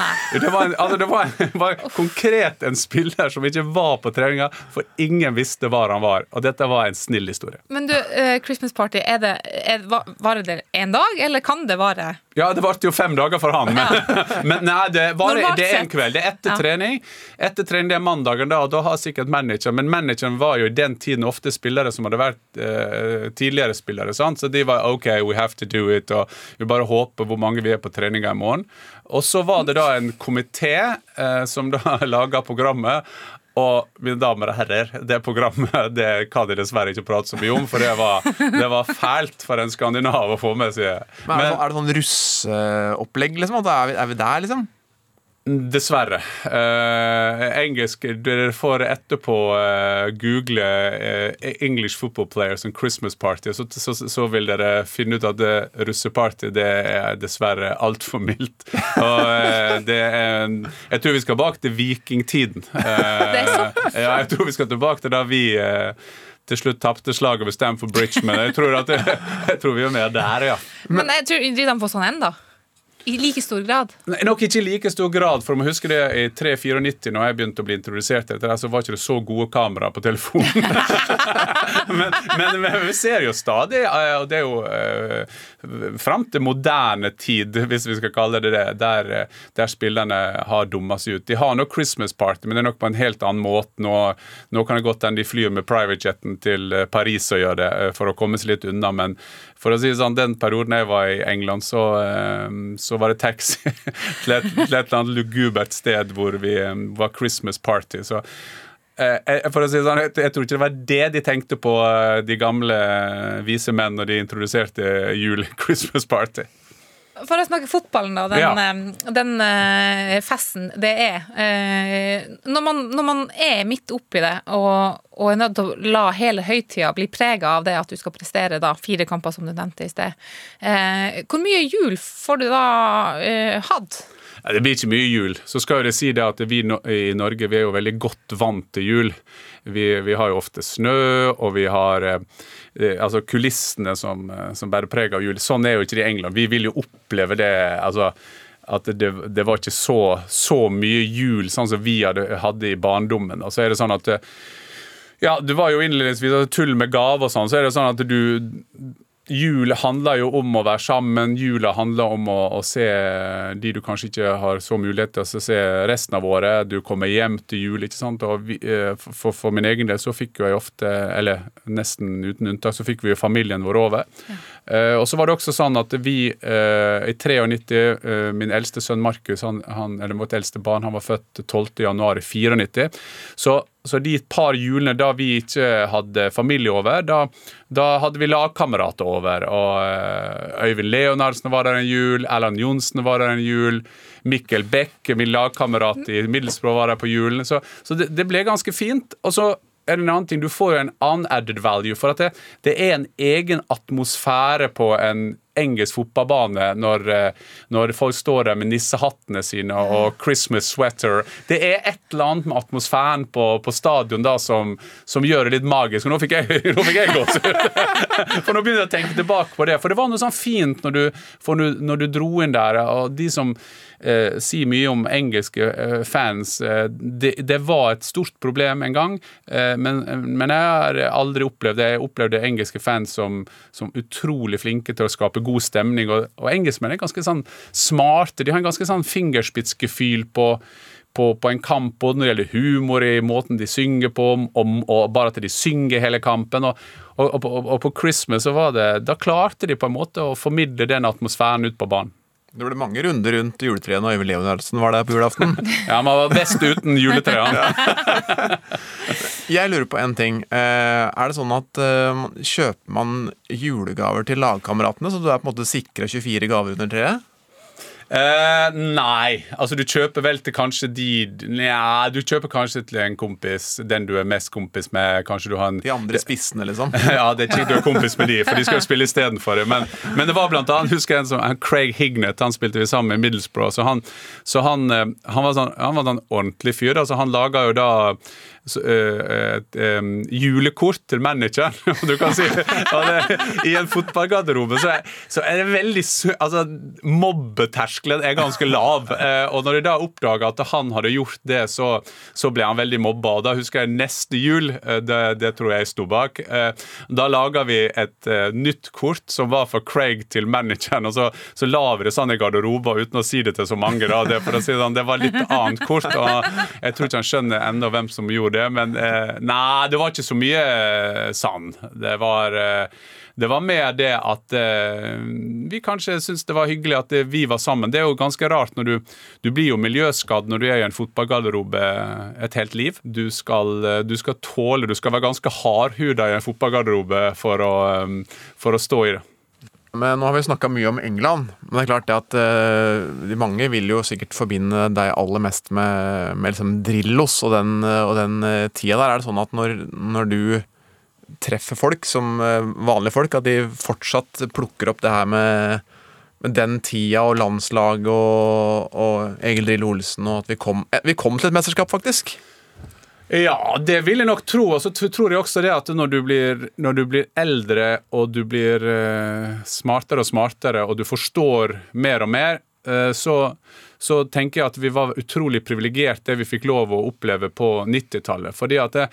Det var, en, altså det var, en, <laughs> var konkret en spiller som ikke var på treninga, for ingen visste hvor han var. Og dette var en snill historie.
Men du, uh, Christmas party, er det, er, va- varer det en dag, eller kan det vare?
Ja, det varte jo fem dager for han, men, <laughs> men nei, det, var, det er en kveld. Det er etter
Ja.
trening. Etter trening det er mandagen, da, og da har sikkert manageren Men manageren var jo i den tiden ofte spillere som hadde vært eh, tidligere spillere, sant? så de var OK, we have to do it, og vi bare håper hvor mange vi er på treninga i morgen. Og så var det da en komité eh, som da <laughs> laga programmet. Og mine damer og herrer, det programmet <laughs> det kan jeg dessverre ikke prate så mye om, for det var, det var fælt for en skandinav å få med seg.
Men er, det sånn, er det sånn russeopplegg, liksom? Er, vi, er vi der, liksom?
Dessverre. Eh, engelsk Dere får etterpå eh, google eh, English football players and Christmas party, så, så, så vil dere finne ut at det russeparty det er dessverre altfor mildt. Og eh, det er en, Jeg tror vi skal bak til vikingtiden. Eh, ja, jeg tror vi skal tilbake til da vi eh, til slutt tapte slaget ved Stamford Bridge, men jeg tror, at <laughs> jeg tror vi er mer der, ja.
Men jeg tror de på sånn ennå. I like stor grad.
Nei, Nok ikke i like stor grad, for om jeg husker det i 3-94, når jeg begynte å bli introdusert etter det, så var ikke det så gode kamera på telefonen. <laughs> men, men, men vi ser jo stadig, eh, og det er jo eh, fram til moderne tid, hvis vi skal kalle det det, der, eh, der spillerne har dumma seg ut. De har nok Christmas party, men det er nok på en helt annen måte. Nå, nå kan det godt hende de flyr med privatjeten til eh, Paris og gjør det, for å komme seg litt unna, men for å si det sånn, den perioden jeg var i England, så, eh, så var det taxi <laughs> til et, til et eller annet lugubert sted hvor vi eh, var Christmas party. Så eh, for å si det sånn, jeg, tror ikke det var det de tenkte på, eh, de gamle eh, vise menn, når de introduserte jul <laughs> Christmas party.
For å snakke fotballen, da. Den,
Ja.
eh, den uh, festen det er. Uh, når, man, når man er midt oppi det og, og er nødt til å la hele høytida bli prega av det at du skal prestere da, fire kamper, som du nevnte i sted, uh, hvor mye jul får du da hatt?
Det blir ikke mye jul. Så skal jeg si det at vi i Norge vi er jo veldig godt vant til jul. Vi, vi har jo ofte snø, og vi har eh, eh, altså kulissene som, eh, som bærer preg av jul. Sånn er jo ikke det i England. Vi vil jo oppleve det altså at det, det var ikke så, så mye jul sånn som vi hadde, hadde i barndommen. Og så er det sånn at ja, det var jo innledningsvis tull med gaver og sånn, så er det sånn at du Jul handler jo om å være sammen. Jula handler om å, å se de du kanskje ikke har så mulighet til å se resten av året. Du kommer hjem til jul, ikke sant. Og vi, eh, for, for min egen del så fikk jo jeg ofte, eller nesten uten unntak, så fikk vi jo familien vår over. Eh, og så var det også sånn at vi uh, i 93, uh, min eldste sønn Markus, han, han, eller vårt eldste barn, han var født 12. januar i 94. Så så de par julene da vi ikke hadde familie over, da, da hadde vi lagkamerater over. Og eh, Øyvind Leonardsen var der en jul, Erland Johnsen var der en jul. Mikkel Beck, min lagkamerat i Middelsbrå, var der på julen. Så, så det, det ble ganske fint. Og så en annen ting, du får jo en annen added value, for at det, det er en egen atmosfære på en engelsk fotballbane når, eh, når folk står der med nissehattene sine og Christmas sweater. Det er et eller annet med atmosfæren på, på stadion da som, som gjør det litt magisk. Og nå fikk jeg, <laughs> nå fikk jeg gåsehud. For nå begynner jeg å tenke tilbake på det. For det var noe sånn fint når du, når, når du dro inn der, og de som eh, sier mye om engelske eh, fans eh, det, det var et stort problem en gang, eh, men, men jeg har aldri opplevd det. Jeg opplevde engelske fans som, som utrolig flinke til å skape god stemning. Og, og engelskmenn er ganske sånn smarte. De har en ganske sånn fingerspitzgefühl på på, på en kamp, både når det gjelder humor i måten de synger på, og, og bare at de synger hele kampen. Og, og, og, og på Christmas så var det Da klarte de på en måte å formidle den atmosfæren ut på banen.
Det ble mange runder rundt juletreet når Øyvind Leonardsen var der på julaften. <laughs>
ja, man var best uten juletreet.
Jeg lurer på en ting. Eh, Er det sånn at eh, kjøper man julegaver til lagkameratene, så du er på en måte sikra 24 gaver under treet?
Eh, nei. Altså, du kjøper vel til kanskje de Nja, du kjøper kanskje til en kompis, den du er mest kompis med. Kanskje du har en
De andre spissene, liksom? <laughs>
ja, det er ikke du er kompis med de, for de skal jo <laughs> spille istedenfor det. Men, men det var blant annet, husker jeg en som Craig Hignett, han spilte vi sammen med i Middlesbrough. Så han, så han, eh, han var sånn han var en ordentlig fyr. Altså, han laga jo da et julekort til manageren. <laughs> Du kan si det, I en fotballgarderobe så, så er det veldig Altså, mobbeterskelen er ganske lav. Eh, og når de da oppdaga at han hadde gjort det, så, så ble han veldig mobba. Og da husker jeg neste jul, eh, det, det tror jeg jeg sto bak, eh, da laga vi et nytt kort som var for Craig til manageren. Og så, så la vi det sånn i garderoben uten å si det til så mange. Da. Det, for å si det, sånn, det var litt annet kort. og Jeg tror ikke han skjønner ennå hvem som gjorde det, men eh, nei, det var ikke så mye eh, sand. Det var eh, det var mer det at eh, vi kanskje syntes det var hyggelig at eh, vi var sammen. Det er jo ganske rart når du Du blir jo miljøskadd når du er i en fotballgarderobe et helt liv. Du skal, eh, du skal tåle Du skal være ganske hardhuda i en fotballgarderobe for å, eh, for å stå i det.
Men nå har vi snakka mye om England. Men det er klart det at de mange vil jo sikkert forbinde deg aller mest med, med liksom Drillos og den, eh, og den eh, tida der. Er det sånn at når, når du treffer folk som vanlige folk, at de fortsatt plukker opp det her med, med den tida og landslag og, og Egil Drillo Olsen, og at vi kom, vi kom til et mesterskap, faktisk?
Ja, det vil jeg nok tro. Og så tror jeg også det at når du blir, når du blir eldre og du blir eh, smartere og smartere, og du forstår mer og mer, eh, så, så tenker jeg at vi var utrolig privilegert det vi fikk lov å oppleve på 90-tallet. Fordi at det,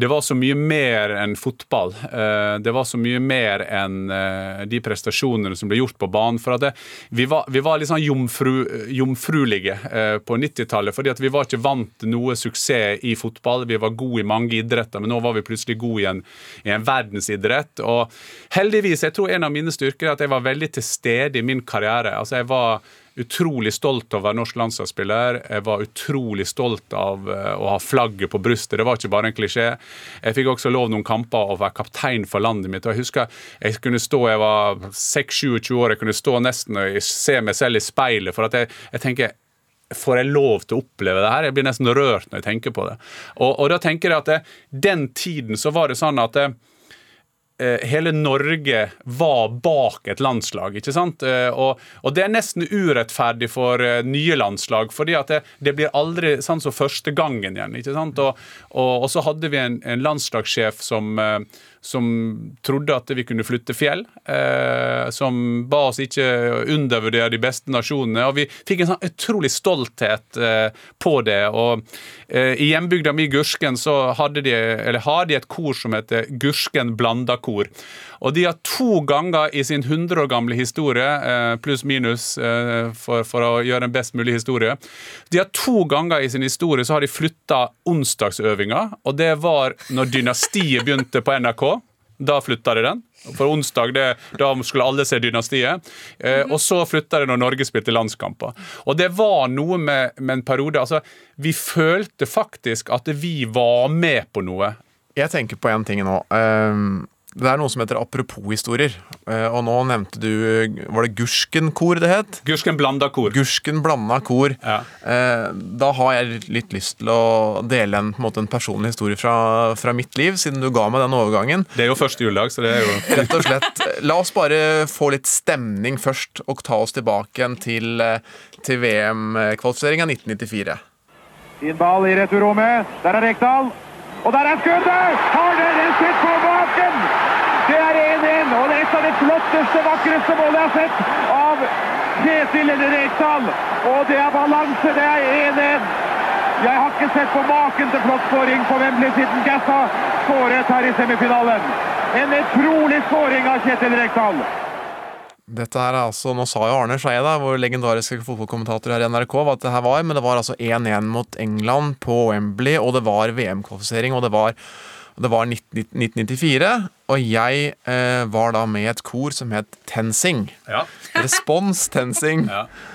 det var så mye mer enn fotball. Eh, Det var så mye mer enn eh, de prestasjonene som ble gjort på banen. For at det, vi, var, vi var litt sånn jomfru, jomfruelige eh, på 90-tallet. Fordi at vi var ikke vant noe suksess i fotball. Vi var gode i mange idretter, men nå var vi plutselig gode i en, i en verdensidrett. Og heldigvis, jeg tror en av mine styrker er at jeg var veldig til stede i min karriere. Altså jeg var utrolig stolt av å være norsk landslagsspiller. Jeg var utrolig stolt av eh, å ha flagget på brystet. Det var ikke bare en klisjé. Jeg fikk også lov noen kamper å være kaptein for landet mitt. Og Jeg husker jeg kunne stå, jeg var 6-27 år, jeg kunne stå nesten og se meg selv i speilet. For at jeg, jeg tenker Får jeg lov til å oppleve det her? Jeg blir nesten rørt når jeg tenker på det. Og, og da tenker jeg at det, den tiden så var det sånn at det, hele Norge var bak et landslag. ikke sant? Eh, Og, og det er nesten urettferdig for eh, nye landslag, fordi at det, det blir aldri sånn som første gangen igjen. ikke sant? Og, og, og så hadde vi en, en landslagssjef som, eh, som trodde at vi kunne flytte fjell. Eh, som ba oss ikke undervurdere de beste nasjonene. Og vi fikk en sånn utrolig stolthet eh, på det. Og eh, i hjembygda mi Gursken så hadde de, eller har de et kor som heter Gursken blanda kor. Og de har to ganger i sin 100 år gamle historie, eh, pluss minus eh, for, for å gjøre en best mulig historie De har to ganger i sin historie så har de flytta onsdagsøvinga, og det var når Dynastiet begynte på NRK. Da flytta de den. For onsdag det, da skulle alle se Dynastiet. Eh, og så flytta de når Norge spilte landskamper. Og det var noe med, med en periode altså, Vi følte faktisk at vi var med på noe.
Jeg tenker på en ting nå. Ehm, Det er noe som heter apropos-historier. Eh, Og nå nevnte du Var det Gursken-kor det het?
Gursken blanda kor.
Gursken blanda kor. Ja. Da har jeg litt lyst til å dele en, på en, måte, en personlig historie fra, fra mitt liv, siden du ga meg den overgangen.
Det er jo første juledag, så det er jo <laughs>
Rett og slett. La oss bare få litt stemning først, og ta oss tilbake igjen til, eh, til VM-kvalifiseringa 1994.
Fin ball i returrommet. Der er Rekdal. Og der er skuddet! Har dere sett på baken? Det er 1-1, og det er et av de flotteste, vakreste målene jeg har sett av Kjetil Rekdal. Og det er balanse, det er 1-1. Jeg har ikke sett på maken til flott skåring på Wembley siden Gassa skåret her i semifinalen. En utrolig skåring av Kjetil Rekdal.
Dette her er altså, Nå sa jo Arne Skeie, vår legendariske fotballkommentator her i NRK, hva det her var, men det var altså 1-1 mot England på Wembley, og det var VM-kvalifisering, og det var, det var 1994. Og jeg eh, var da med i et kor som het Tensing.
Ja. <laughs>
Respons Tensing.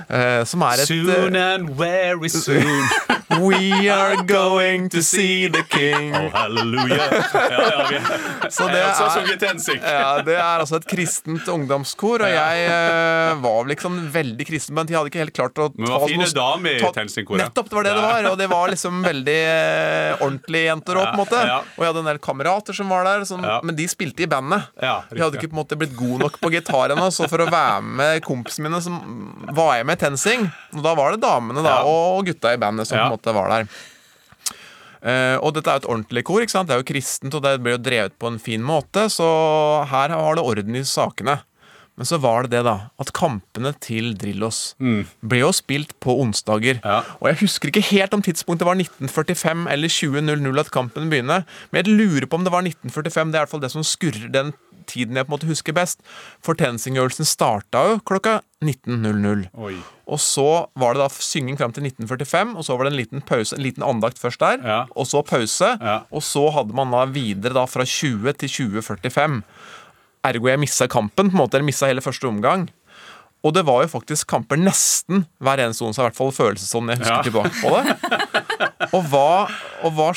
Eh, som er et
Soon and very soon. <laughs>
We are going to see the king.
Oh, halleluja. Ja, ja, <laughs>
Så det er-. Ja, Det er altså et kristent ungdomskor, og jeg eh, var liksom veldig kristen, men jeg hadde ikke helt klart å
Men det var fine damer i TenSing-koret.
Nettopp, det var det det var. Og det var liksom veldig eh, ordentlige jenter òg, på en måte.
Ja, ja.
Og jeg hadde en del kamerater som var der, som,
Ja.
men de spilte i bandet.
Ja,
De hadde ikke på en måte blitt gode nok på gitar ennå, så for å være med kompisene mine, så var jeg med i TenSing. Og da var det damene da, og gutta i bandet som på en måte var der. Uh, og dette er jo et ordentlig kor. ikke sant? Det er jo kristent, og det blir jo drevet på en fin måte, så her har det orden i sakene. Men så var det det, da, at kampene til Drillos ble jo spilt på onsdager. Og jeg husker ikke helt om tidspunktet var 1945 eller 20.00 at kampen begynner, men jeg lurer på om det var 1945. Det er i hvert fall det som skurrer den tiden jeg på en måte husker best. For TenSing-øvelsen starta jo klokka 19.00. Og så var det da synging fram til 1945, og så var det en liten pause, en liten andakt først der, og så pause. Og så hadde man da videre da fra 20 til 2045. Ergo jeg missa kampen, på en måte, eller missa hele første omgang. Og det var jo faktisk kamper nesten hver eneste onsdag, i hvert fall føles det sånn jeg husker
Ja.
tilbake på det. <laughs> Og hva, og hva,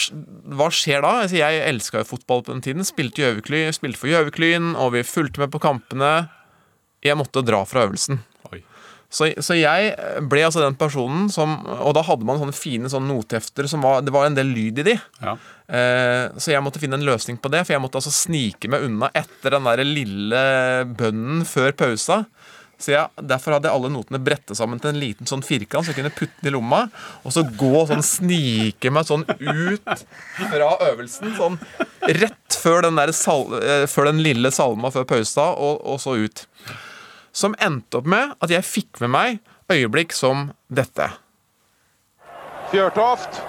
hva skjer da? Altså, jeg elska jo fotball på den tiden. Spilte, Gjøvikly, spilte for Gjøviklyn, og vi fulgte med på kampene. Jeg måtte dra fra øvelsen. Så, så jeg ble altså den personen som Og da hadde man sånne fine sånne nothefter som var Det var en del lyd i de. Eh, så jeg måtte finne en løsning på det, for jeg måtte altså snike meg unna etter den der lille bønnen før pausa. Så jeg, Derfor hadde jeg alle notene brettet sammen til en liten sånn firkant, så jeg kunne putte den i lomma. Og så gå sånn snike meg sånn ut fra øvelsen. Sånn rett før den, der sal, eh, før den lille salma før pausa, og, og så ut. Som endte opp med at jeg fikk med meg øyeblikk som dette.
Fjørtoft.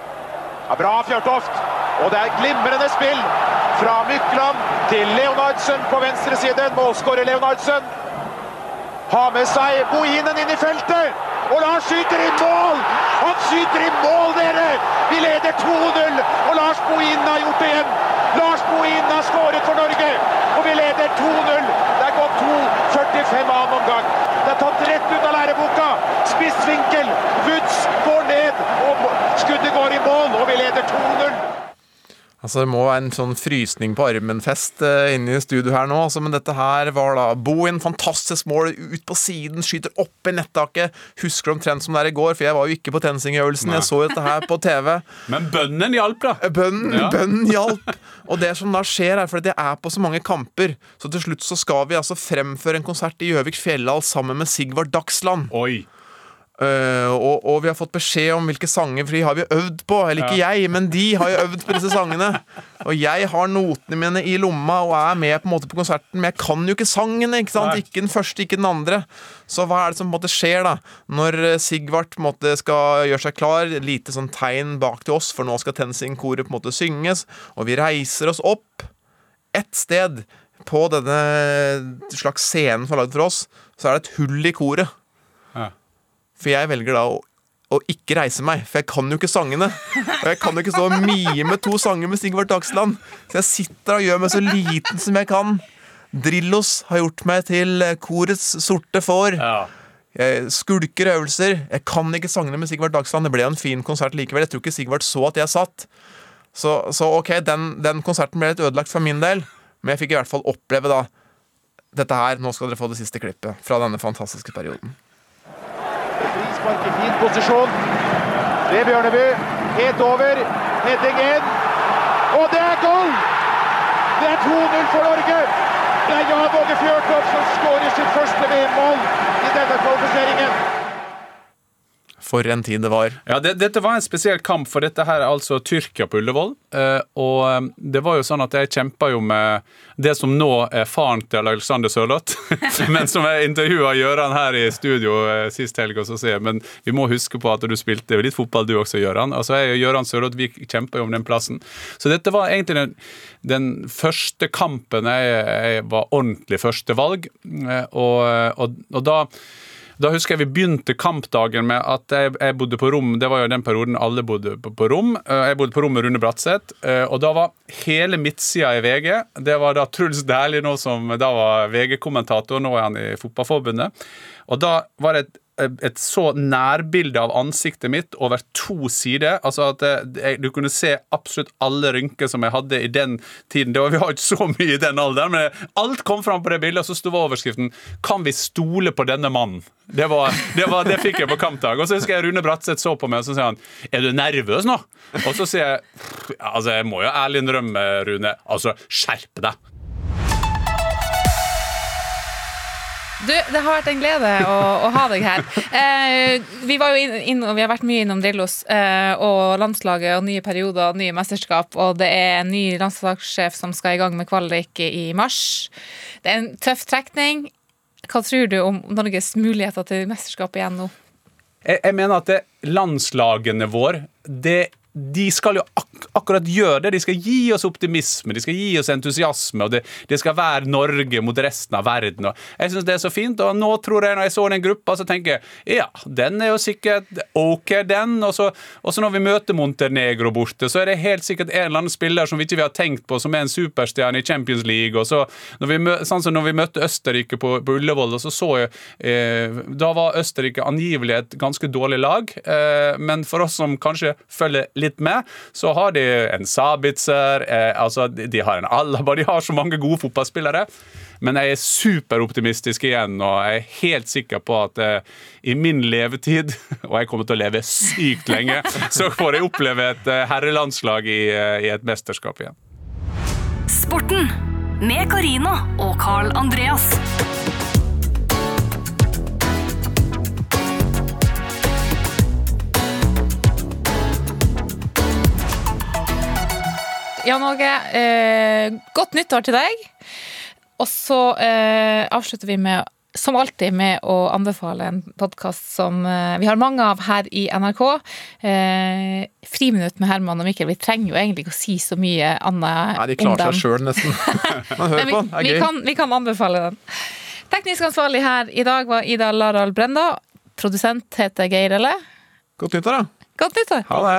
Ja, bra, Fjørtoft. Og det er glimrende spill fra Mykland til Leonardsen på venstre side. Målskårer Leonardsen. Har med seg Bohinen inn i feltet. Og Lars skyter i mål! Han skyter i mål, dere! Vi leder 2-0, og Lars Bohinen har gjort det igjen. Lars Bohinen har skåret for Norge, og vi leder 2-0. Det er gått 2.45 annen omgang. Det er tatt rett ut av læreboka. Spissvinkel. Woods går ned, og skuddet går i mål, og vi leder 2-0.
Altså Det må være en sånn frysning på armen-fest uh, inne i studio her nå. Altså, men dette her var da Bohin, fantastisk mål ut på siden, skyter opp i nettaket. Husker omtrent som det er i går, for jeg var jo ikke på TenSing-øvelsen. Jeg så dette her på TV. <laughs>
Men bønnen hjalp, da.
Bønnen,
Ja.
bønnen hjalp. Og det som da skjer, er fordi jeg er på så mange kamper, så til slutt så skal vi altså fremføre en konsert i Gjøvik Fjellhall sammen med Sigvard Dagsland.
Oi.
Eh, og, og vi har fått beskjed om hvilke sanger, for de har vi øvd på. Eller ikke
Ja.
jeg, men de har jo øvd på disse sangene. Og jeg har notene mine i lomma og er med på en måte på konserten, men jeg kan jo ikke sangene. Ikke sant?
Nei.
Ikke den første, ikke den andre. Så hva er det som på en måte skjer da når eh, Sigvart på en måte skal gjøre seg klar? Lite sånn tegn bak til oss, for nå skal TenSing-koret på en måte synges. Og vi reiser oss opp ett sted på denne slags scenen som er lagd for oss. Så er det et hull i koret.
Ja.
For jeg velger da å, å ikke reise meg, for jeg kan jo ikke sangene. Og jeg kan jo ikke stå og mime to sanger med Sigvard Dagsland. Så jeg sitter og gjør meg så liten som jeg kan. Drillos har gjort meg til korets sorte får. Jeg skulker øvelser. Jeg kan ikke sangene med Sigvard Dagsland. Det ble en fin konsert likevel. Jeg tror ikke Sigvard så at jeg satt. Så, så ok, den, den konserten ble litt ødelagt for min del, men jeg fikk i hvert fall oppleve da dette her. Nå skal dere få det siste klippet fra denne fantastiske perioden.
Frispark i fin posisjon. Er Bjørneby. Helt over. Heading inn. Og det er goal! Det er 2-0 for Norge. Det er Jan Åge Fjørtoft som skårer sitt første VM-mål i denne kvalifiseringen.
For en tid det var.
Ja, det, Dette var en spesiell kamp, for dette her er altså Tyrkia på Ullevål. Eh, og eh, det var jo sånn at jeg kjempa jo med det som nå er faren til Alexander Sørloth, <laughs> men som jeg intervjua Gøran her i studio eh, sist helg. og så sier Men vi må huske på at du spilte litt fotball du også, Gøran. Altså, jeg og Gøran Sørloth vi kjempa jo om den plassen. Så dette var egentlig den, den første kampen jeg, jeg var ordentlig førstevalg. Og, og, og da da husker jeg vi begynte kampdagen med at jeg, jeg, bodde på rom. Det var jo den perioden alle bodde på, på rom. Eh, Jeg bodde på rom med Rune Bratseth. eh, Og da var hele midtsida i VG Det var da Truls Dæhlie som da var VG-kommentator. Nå er han i Fotballforbundet. Og da var det et et så nærbilde av ansiktet mitt over to sider. altså at jeg, Du kunne se absolutt alle rynker som jeg hadde i den tiden. Var, vi har ikke så mye i den alderen, men alt kom fram på det bildet, og så sto overskriften 'Kan vi stole på denne mannen?' Det, var, det, var, det fikk jeg på kampdag. Og så husker jeg Rune Bratseth så på meg og så sier han 'Er du nervøs nå?' Og så sier jeg altså jeg må jo ærlig innrømme, Rune, altså skjerp deg.
Du, det har vært en glede å, å ha deg her. Eh, vi, inn, inn, vi har vært mye innom Drillos eh, og landslaget og nye perioder og nye mesterskap. Og det er en ny landslagssjef som skal i gang med kvalik i mars. Det er en tøff trekning. Hva tror du om Norges muligheter til mesterskap igjen nå?
Jeg, jeg mener at det, landslagene våre det, de skal jo ak akkurat gjøre det. De skal gi oss optimisme, de skal gi oss entusiasme. og Det, det skal være Norge mot resten av verden. Og jeg synes det er så fint. og Nå tror jeg når jeg så den gruppa, så tenker jeg ja, den er jo sikkert OK, den. Og så, og så når vi møter Montenegro borte, så er det helt sikkert en eller annen spiller som vi ikke har tenkt på, som er en superstjerne i Champions League. og så når vi, sånn som når vi møtte Østerrike på, på Ullevål, og så så jeg eh, Da var Østerrike angivelig et ganske dårlig lag, eh, men for oss som kanskje følger litt med, så har de en Sabitzer, eh, altså de, de har en Alaba, de har så mange gode fotballspillere. Men jeg er superoptimistisk igjen, og jeg er helt sikker på at eh, i min levetid, <laughs> og jeg kommer til å leve sykt lenge, <laughs> så får jeg oppleve et eh, herrelandslag i, eh, i et mesterskap igjen.
Sporten med Carina og Carl Andreas.
Jan Åge, eh, godt nyttår til deg. Og så eh, avslutter vi med, som alltid med å anbefale en podkast som eh, vi har mange av her i NRK. Eh, Friminutt med Herman og Mikkel. Vi trenger jo egentlig ikke å si så mye annet
Nei, de klarer seg sjøl, nesten. <laughs> Man hører
Men
på den. Det
vi, vi,
er gøy.
kan, vi kan anbefale den. Teknisk ansvarlig her i dag var Ida Laral Brenda. Produsent heter Geir Elle.
Godt nyttår, da.
Godt nyttår.
Ha det.